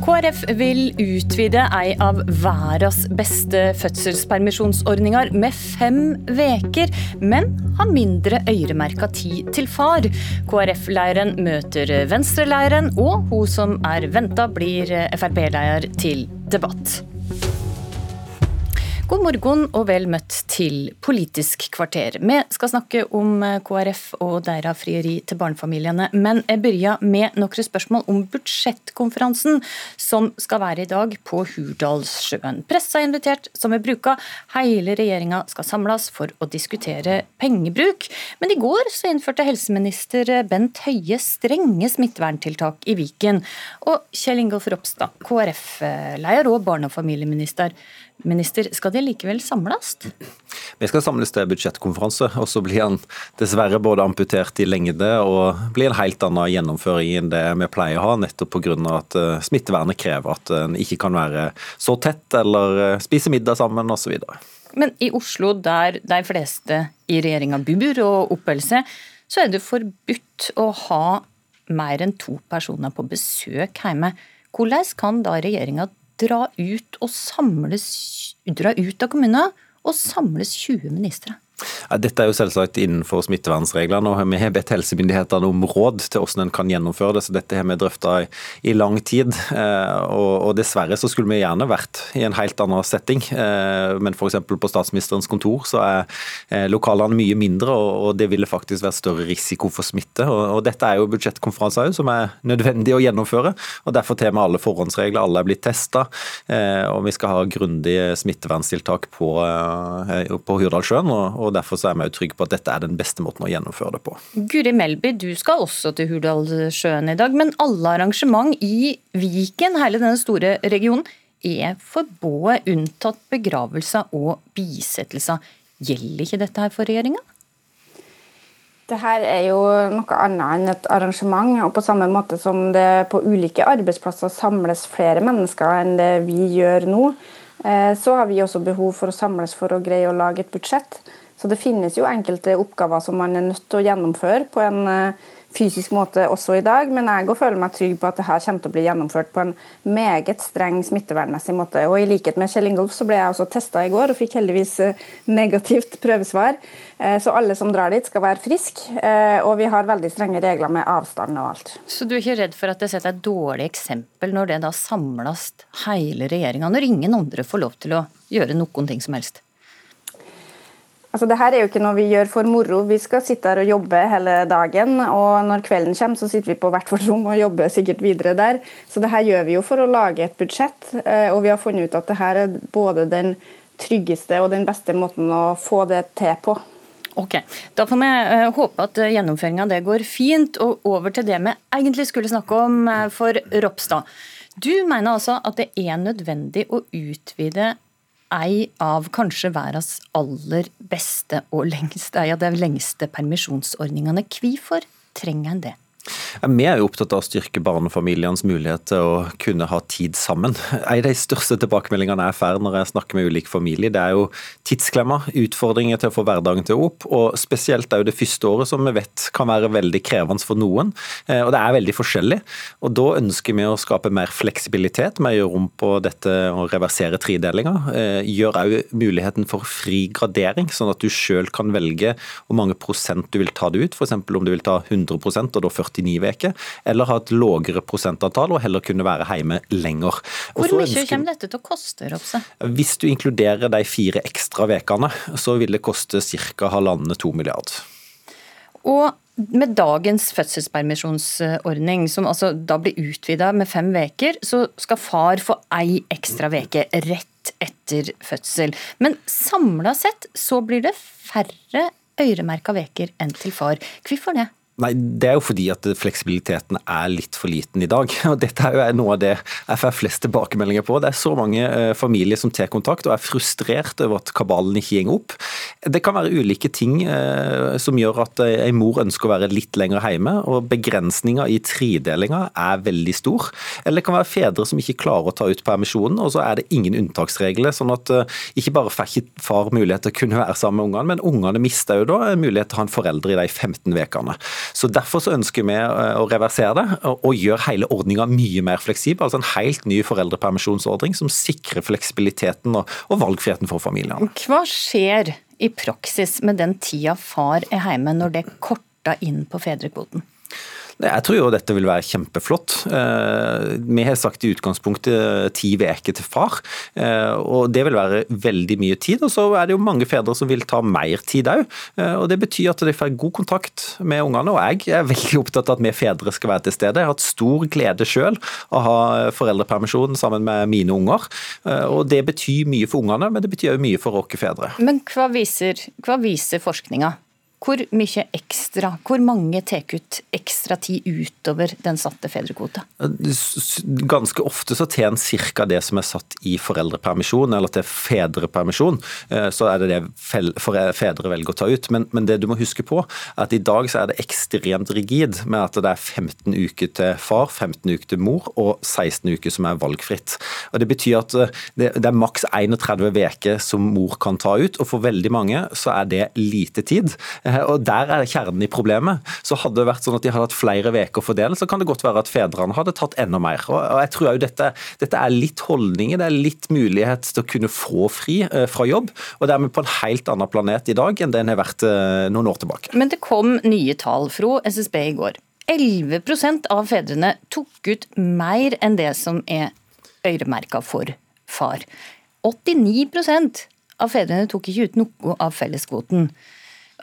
KrF vil utvide ei av verdens beste fødselspermisjonsordninger med fem veker, men har mindre øremerka tid til far. KrF-leiren møter Venstre-leiren, og hun som er venta blir Frp-leder til debatt. God morgen og vel møtt til Politisk kvarter. Vi skal snakke om KrF og deres frieri til barnefamiliene, men jeg begynner med noen spørsmål om budsjettkonferansen som skal være i dag på Hurdalssjøen. Pressa er invitert, som vi bruker. Hele regjeringa skal samles for å diskutere pengebruk. Men i går så innførte helseminister Bent Høie strenge smitteverntiltak i Viken. Og Kjell Ingolf Ropstad, KrF-leder og barne- og familieminister. Minister, skal de likevel samles? Vi skal samles til budsjettkonferanse, og så blir han dessverre både amputert i lengde og blir en helt annen gjennomføring enn det vi pleier å ha, nettopp pga. at eh, smittevernet krever at en ikke kan være så tett eller eh, spise middag sammen osv. Men i Oslo, der de fleste i regjeringa bor og oppholder seg, så er det forbudt å ha mer enn to personer på besøk hjemme. Hvordan kan da regjeringa dra ut samles, dra ut av kommunen og samles 20 ministre? Dette er jo selvsagt innenfor smittevernreglene, og vi har bedt helsemyndighetene om råd til hvordan en kan gjennomføre det. så Dette har vi drøfta i, i, lang tid. Eh, og, og, Dessverre så skulle vi gjerne vært i en helt annen setting. Eh, men f.eks. på statsministerens kontor så er eh, lokalene mye mindre, og, det ville faktisk vært større risiko for smitte. Og, og Dette er jo budsjettkonferanser som er nødvendig å gjennomføre. og Derfor tar vi alle forhåndsregler, alle er blitt testa. Og vi skal ha grundige smitteverntiltak på, på Hurdalssjøen. og og Derfor er vi trygge på at dette er den beste måten å gjennomføre det på. Guri Melby, du skal også til Hurdalssjøen i dag, men alle arrangement i Viken, hele denne store regionen, er forbudt unntatt begravelser og bisettelser. Gjelder ikke dette her for regjeringa? Det her er jo noe annet enn et arrangement. og På samme måte som det på ulike arbeidsplasser samles flere mennesker enn det vi gjør nå, eh, så har vi også behov for å samles for å greie å lage et budsjett. Så det finnes jo enkelte oppgaver som man er nødt til å gjennomføre på en eh, fysisk måte også i dag, men jeg føler meg trygg på at det her kommer til å bli gjennomført på en meget streng smittevernmessig måte. Og I likhet med Kjell Ingolf så ble jeg også testa i går og fikk heldigvis eh, negativt prøvesvar. Eh, så alle som drar dit skal være friske, og vi har veldig strenge regler med avstand og alt. Så du er ikke redd for at det setter et dårlig eksempel når det da samles hele regjeringa, når ingen andre får lov til å gjøre noen ting som helst? Altså, det her er jo ikke noe vi gjør for moro. Vi skal sitte her og jobbe hele dagen. og Når kvelden kommer, så sitter vi på hvert vårt rom og jobber sikkert videre der. Så det her gjør vi jo for å lage et budsjett. Eh, og vi har funnet ut at det her er både den tryggeste og den beste måten å få det til på. Ok, Da får vi eh, håpe at gjennomføringa det går fint. Og over til det vi egentlig skulle snakke om eh, for Ropstad. Du mener altså at det er nødvendig å utvide ei av kanskje verdens aller beste og lengste, ja, de lengste permisjonsordningene. Hvorfor trenger en det? Vi er jo opptatt av å styrke barnefamilienes mulighet til å kunne ha tid sammen. En av de største tilbakemeldingene jeg får når jeg snakker med ulike familier, det er jo tidsklemma, utfordringer til å få hverdagen til å opp, og spesielt jo det første året som vi vet kan være veldig krevende for noen. Eh, og det er veldig forskjellig. Og da ønsker vi å skape mer fleksibilitet mer rom på dette å reversere tredelinga. Eh, gjør òg muligheten for fri gradering, sånn at du sjøl kan velge hvor mange prosent du vil ta det ut, f.eks. om du vil ta 100 og da 40 49 uker, eller ha et lavere prosentantall og heller kunne være hjemme lenger. Hvor mye ønsker... kommer dette til å koste, Ropse? Hvis du inkluderer de fire ekstra ukene, så vil det koste ca. halvannen to milliard. Og med dagens fødselspermisjonsordning, som altså da blir utvida med fem uker, så skal far få ei ekstra uke rett etter fødsel. Men samla sett så blir det færre øremerka uker enn til far. Hvorfor det? Nei, Det er jo fordi at fleksibiliteten er litt for liten i dag. og Dette er jo noe av det jeg får flest tilbakemeldinger på. Det er så mange eh, familier som tar kontakt og er frustrert over at kabalen ikke går opp. Det kan være ulike ting eh, som gjør at eh, en mor ønsker å være litt lenger hjemme, og begrensninga i tredelinga er veldig stor. Eller det kan være fedre som ikke klarer å ta ut permisjonen, og så er det ingen unntaksregler. sånn at ikke bare får ikke far mulighet til å kunne være sammen med ungene, men ungene mister jo da mulighet til å ha en forelder i de 15 ukene. Så Derfor så ønsker vi å reversere det og gjøre hele ordninga mye mer fleksibel. altså En helt ny foreldrepermisjonsordning som sikrer fleksibiliteten og, og valgfriheten for familiene. Hva skjer i praksis med den tida far er hjemme når det korta inn på fedrekvoten? Jeg tror jo dette vil være kjempeflott. Eh, vi har sagt i utgangspunktet ti uker til far, eh, og det vil være veldig mye tid. Og så er det jo mange fedre som vil ta mer tid òg. Eh, og det betyr at de får god kontakt med ungene. Og jeg er veldig opptatt av at vi fedre skal være til stede. Jeg har hatt stor glede sjøl å ha foreldrepermisjon sammen med mine unger. Og det betyr mye for ungene, men det betyr òg mye for oss fedre. Men hva viser, hva viser forskninga? Hvor mye ekstra, hvor mange tar ut ekstra tid utover den satte fedrekvota? Ganske ofte så tar en ca. det som er satt i foreldrepermisjon, eller til fedrepermisjon. Eh, så er det det fedre velger å ta ut. Men, men, det du må huske på, er at i dag så er det ekstremt rigid med at det er 15 uker til far, 15 uker til mor og 16 uker som er valgfritt. Og Det betyr at eh, det, det er maks 31 uker som mor kan ta ut, og for veldig mange så er det lite tid. Eh, og Der er kjernen i problemet. Så Hadde det vært sånn at de hadde hatt flere uker å fordele, så kan det godt være at fedrene hadde tatt enda mer. Og jeg tror jo dette, dette er litt holdninger, det er litt mulighet til å kunne få fri eh, fra jobb. Og dermed på en helt annen planet i dag enn det en har vært eh, noen år tilbake. Men det kom nye tall fra SSB i går. 11% av fedrene tok ut mer enn det som er øremerka for far. 89% av fedrene tok ikke ut noe av felleskvoten.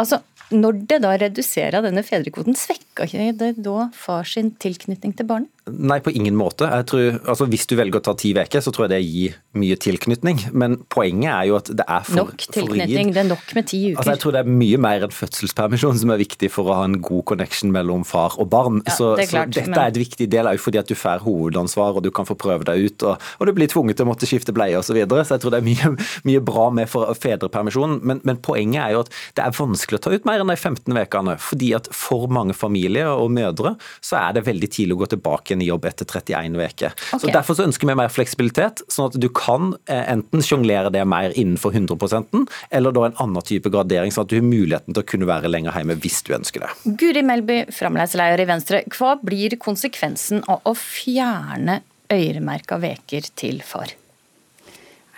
Altså, når det da reduserer denne fedrekvoten, svekker ikke det da fars tilknytning til barnet? Nei, på ingen måte. Jeg tror, altså Hvis du velger å ta ti uker, så tror jeg det gir mye tilknytning. Men poenget er jo at det er for Nok tilknytning, det er nok med ti uker. Altså Jeg tror det er mye mer enn fødselspermisjon som er viktig for å ha en god connection mellom far og barn. Ja, så, det er klart, så dette men... er et viktig del òg fordi at du får hovedansvar og du kan få prøve deg ut. Og, og du blir tvunget til å måtte skifte bleie osv. Så, videre. så jeg tror det er mye, mye bra med for fedrepermisjon. Men, men, poenget er jo at det er vanskelig å ta ut mer enn de 15 ukene. Fordi at for mange familier og mødre så er det veldig tidlig å gå tilbake igjen i jobb etter 31 uker. Okay. Så Derfor så ønsker vi mer fleksibilitet, sånn at du kan eh, enten sjonglere det mer innenfor 100% eller da en annen type gradering, sånn at du har muligheten til å kunne være lenger hjemme hvis du ønsker det. Guri Melby, framleiseleder i Venstre. Hva blir konsekvensen av å fjerne øremerka veker til far?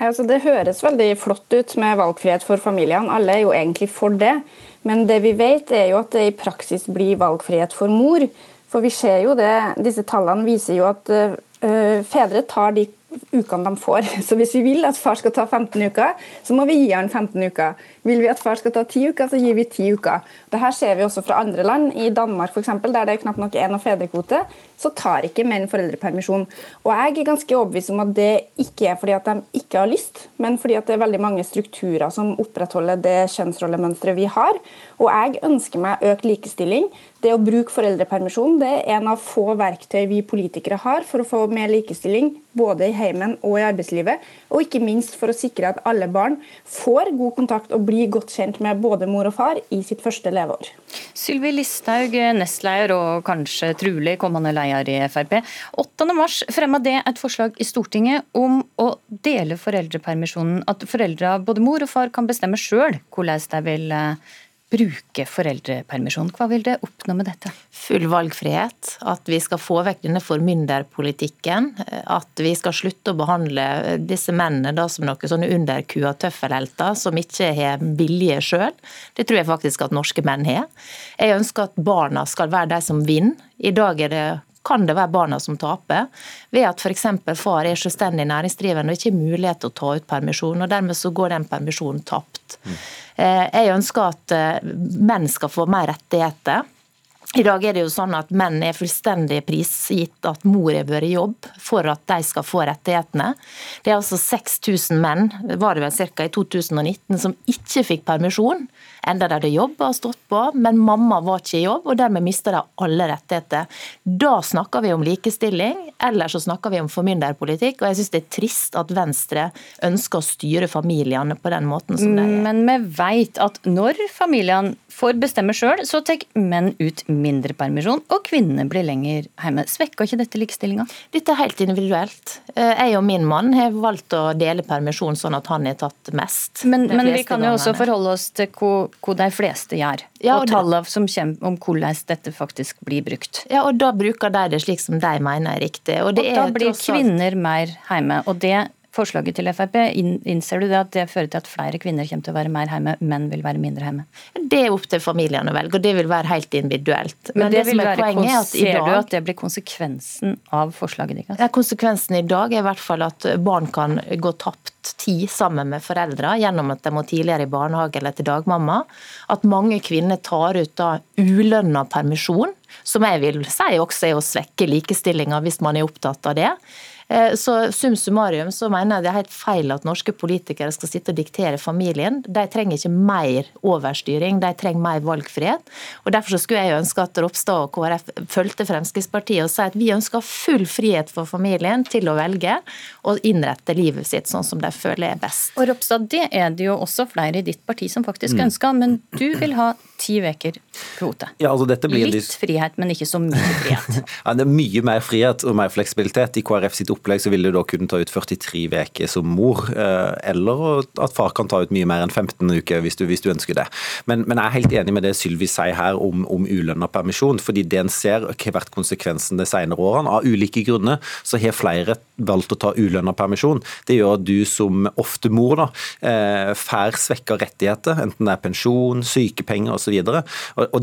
Altså, det høres veldig flott ut med valgfrihet for familiene, alle er jo egentlig for det. Men det vi vet er jo at det i praksis blir valgfrihet for mor. For vi ser jo det, disse tallene viser jo at uh, fedre tar de ukene de får. Så hvis vi vil at far skal ta 15 uker, så må vi gi han 15 uker. Vil vi at far skal ta ti uker, så gir vi ti uker. Dette ser vi også fra andre land. I Danmark eksempel, der det er knapt nok én fedrekvote, så tar ikke menn foreldrepermisjon. Og jeg er ganske overbevist om at det ikke er fordi at de ikke har lyst, men fordi at det er veldig mange strukturer som opprettholder det kjønnsrollemønsteret vi har. Og jeg ønsker meg økt likestilling. Det å bruke foreldrepermisjon det er en av få verktøy vi politikere har for å få mer likestilling både i heimen og i arbeidslivet, og ikke minst for å sikre at alle barn får god kontakt og blir godt kjent med både mor og far i sitt første leveår. Sylvi Listhaug, nestleder og kanskje trulig kommende leder i Frp. 8.3 fremma det et forslag i Stortinget om å dele foreldrepermisjonen. At foreldre, både mor og far, kan bestemme sjøl hvordan de vil eh, bruke foreldrepermisjon. Hva vil det oppnå med dette? Full valgfrihet. At vi skal få vekk denne formynderpolitikken. At vi skal slutte å behandle disse mennene da som noen sånne underkua tøffelhelter som ikke har vilje sjøl. Det tror jeg faktisk at norske menn har. Jeg ønsker at barna skal være de som vinner. I dag er det kan det være barna som taper, ved at f.eks. far er selvstendig næringsdrivende og ikke har mulighet til å ta ut permisjon. og Dermed så går den permisjonen tapt. Mm. Jeg ønsker at eh, menn skal få mer rettigheter. I dag er det jo sånn at menn er fullstendig prisgitt at mor har vært i jobb for at de skal få rettighetene. Det er altså 6000 menn var det vel ca. i 2019 som ikke fikk permisjon enda de hadde jobba og stått på, men mamma var ikke i jobb, og dermed mista de alle rettigheter. Da snakker vi om likestilling, eller så snakker vi om formynderpolitikk, og jeg syns det er trist at Venstre ønsker å styre familiene på den måten som de er. Men vi vet at når familiene får bestemme sjøl, så tar menn ut mindre permisjon, og kvinnene blir lenger hjemme. Svekker ikke dette likestillinga? Dette er helt individuelt. Eh, jeg og min mann har valgt å dele permisjon sånn at han har tatt mest. Men, men vi kan jo også forholde oss til hvor hva de fleste gjør, ja, og, og tallene som kommer om hvordan dette faktisk blir brukt. Ja, og da bruker de det slik som de mener er riktig. Og, og da blir kvinner mer hjemme. og det forslaget til Frp, innser du det at det fører til at flere kvinner kommer til å være mer hjemme, menn vil være mindre hjemme? Det er opp til familiene å velge, og det vil være helt individuelt. Men, Men det, det er være, er at i dag, du at det blir konsekvensen av forslaget ditt? Ja, konsekvensen i dag er i hvert fall at barn kan gå tapt tid sammen med foreldre gjennom at de må tidligere i barnehage eller til dagmamma. At mange kvinner tar ut da ulønna permisjon, som jeg vil si også er å svekke likestillinga hvis man er opptatt av det. Eh, så sum summarum så mener jeg det er helt feil at norske politikere skal sitte og diktere familien. De trenger ikke mer overstyring, de trenger mer valgfrihet. Og Derfor så skulle jeg ønske at Ropstad og KrF fulgte Fremskrittspartiet og sa at vi ønsker full frihet for familien til å velge og innrette livet sitt sånn som de føler er best. Og Ropstad, det er det jo også flere i ditt parti som faktisk mm. ønsker, men du vil ha ti uker kvote. Ja, altså Litt frihet, men ikke så mye frihet. ja, det er mye mer frihet og mer fleksibilitet. I KrF sitt opplegg så vil du da kunne ta ut 43 uker som mor, eh, eller at far kan ta ut mye mer enn 15 uker hvis du, hvis du ønsker det. Men, men, jeg er helt enig med det Sylvi sier her om, om ulønna permisjon. fordi det en ser har vært konsekvensen de senere årene. Av ulike grunner så har flere valgt å ta ulønna permisjon. Det gjør at du som ofte mor da, eh, får svekka rettigheter, enten det er pensjon, sykepenger osv.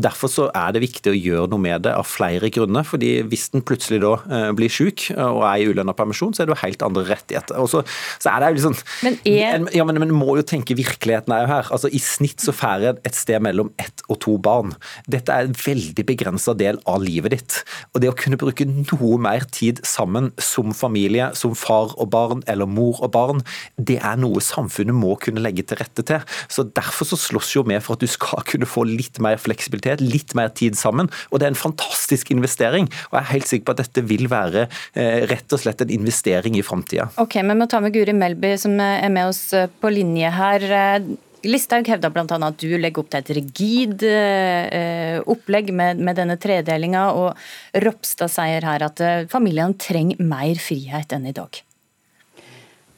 Derfor så er det viktig å gjøre noe med det av flere grunner. fordi Hvis den plutselig da eh, blir syk og er i ulønna permisjon, så er det jo helt andre rettigheter. Og så, så er det jo liksom men er... ja, men, men må jo tenke virkeligheten er jo her. Altså I snitt så får en et sted mellom ett og to barn. Dette er en veldig begrensa del av livet ditt. Og det å kunne bruke noe mer tid sammen som familie, som far og barn eller mor og barn, det er noe samfunnet må kunne legge til rette til. Så Derfor så slåss jo vi for at du skal kunne få litt mer fleksibilitet, litt mer tid sammen. Og det er en fantastisk investering. Og jeg er helt sikker på at dette vil være eh, rett og slett en investering i framtida. Ok, men vi må ta med Guri Melby som er med oss eh, på linje her. Listhaug hevda bl.a. at du legger opp til et rigid eh, opplegg med, med denne tredelinga, og Ropstad sier her at eh, familiene trenger mer frihet enn i dag.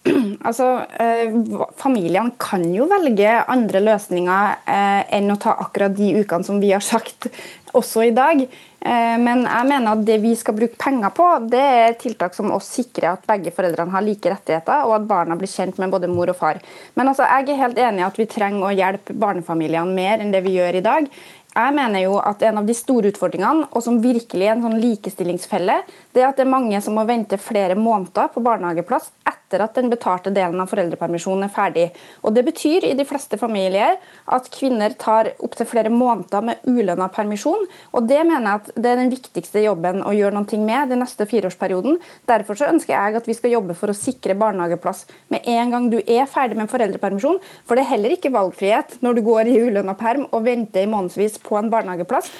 Altså, eh, Familiene kan jo velge andre løsninger eh, enn å ta akkurat de ukene som vi har sagt også i dag. Eh, men jeg mener at det vi skal bruke penger på, det er tiltak som å sikrer at begge foreldrene har like rettigheter, og at barna blir kjent med både mor og far. Men altså, jeg er helt enig i at vi trenger å hjelpe barnefamiliene mer enn det vi gjør i dag. Jeg mener jo at En av de store utfordringene, og som virkelig er en sånn likestillingsfelle, det er at det er mange som må vente flere måneder på barnehageplass etter at den betalte delen av foreldrepermisjonen er ferdig. Og Det betyr i de fleste familier at kvinner tar opptil flere måneder med ulønna permisjon. og Det mener jeg at det er den viktigste jobben å gjøre noe med den neste fireårsperioden. Derfor så ønsker jeg at vi skal jobbe for å sikre barnehageplass med en gang du er ferdig med foreldrepermisjon. For det er heller ikke valgfrihet når du går i ulønna perm og venter i månedsvis på en barnehageplass.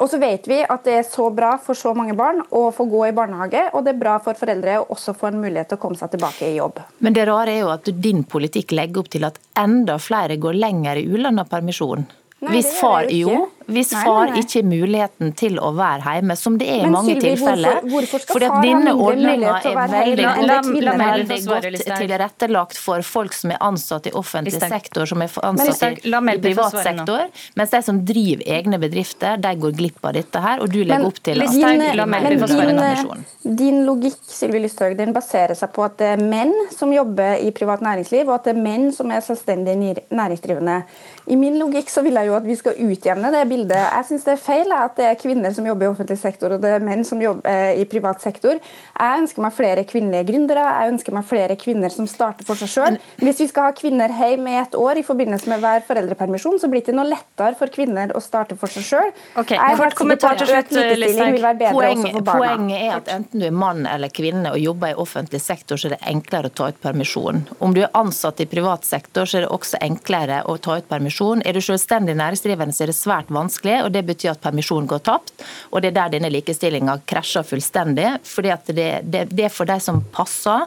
Og så vet vi at det er så bra for så mange barn å få gå i barnehage, og det er bra for foreldre å også få en mulighet til å komme seg tilbake i jobb. Men det rare er jo at din politikk legger opp til at enda flere går lenger i ulønna permisjon. Nei, Hvis far, jo, hvis far ikke har muligheten til å være hjemme, som det er i mange Sylvie, tilfeller. Hvorfor, hvorfor skal at denne ordninga er veldig, veldig godt tilrettelagt for folk som er ansatt i offentlig sektor, som er ansatt i, i privat sektor. Mens de som driver egne bedrifter, de går glipp av dette her. Og du legger opp til at din, din, din logikk Sylvi Lysthaug, den baserer seg på at det er menn som jobber i privat næringsliv, og at det er menn som er selvstendig næringsdrivende. I min logikk så vil jeg jo at vi skal utjevne det bildet bildet. Jeg syns det er feil at det er kvinner som jobber i offentlig sektor og det er menn som jobber eh, i privat sektor. Jeg ønsker meg flere kvinnelige gründere, jeg ønsker meg flere kvinner som starter for seg sjøl. Hvis vi skal ha kvinner hjemme i et år i forbindelse med hver foreldrepermisjon, så blir det noe lettere for kvinner å starte for seg sjøl. Okay. Poenget, poenget er at enten du er mann eller kvinne og jobber i offentlig sektor, så er det enklere å ta ut permisjon. Om du er ansatt i privat sektor, så er det også enklere å ta ut permisjon. Er du selvstendig næringsdrivende, så er det svært vanskelig vanskelig, og det betyr at permisjon går tapt. Og det er der denne likestillinga krasjer fullstendig. fordi at det, det, det er for de som passer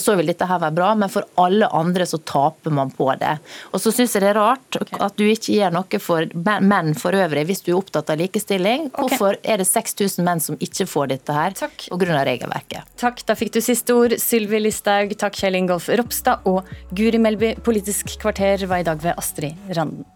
så vil dette her være bra, men for alle andre så taper man på det. Og så syns jeg det er rart okay. at du ikke gjør noe for menn for øvrig, hvis du er opptatt av likestilling. Okay. Hvorfor er det 6000 menn som ikke får dette her pga. regelverket? Takk, da fikk du siste ord. Sylvi Listhaug, takk Kjell Ingolf Ropstad og Guri Melby. Politisk kvarter var i dag ved Astrid Randen.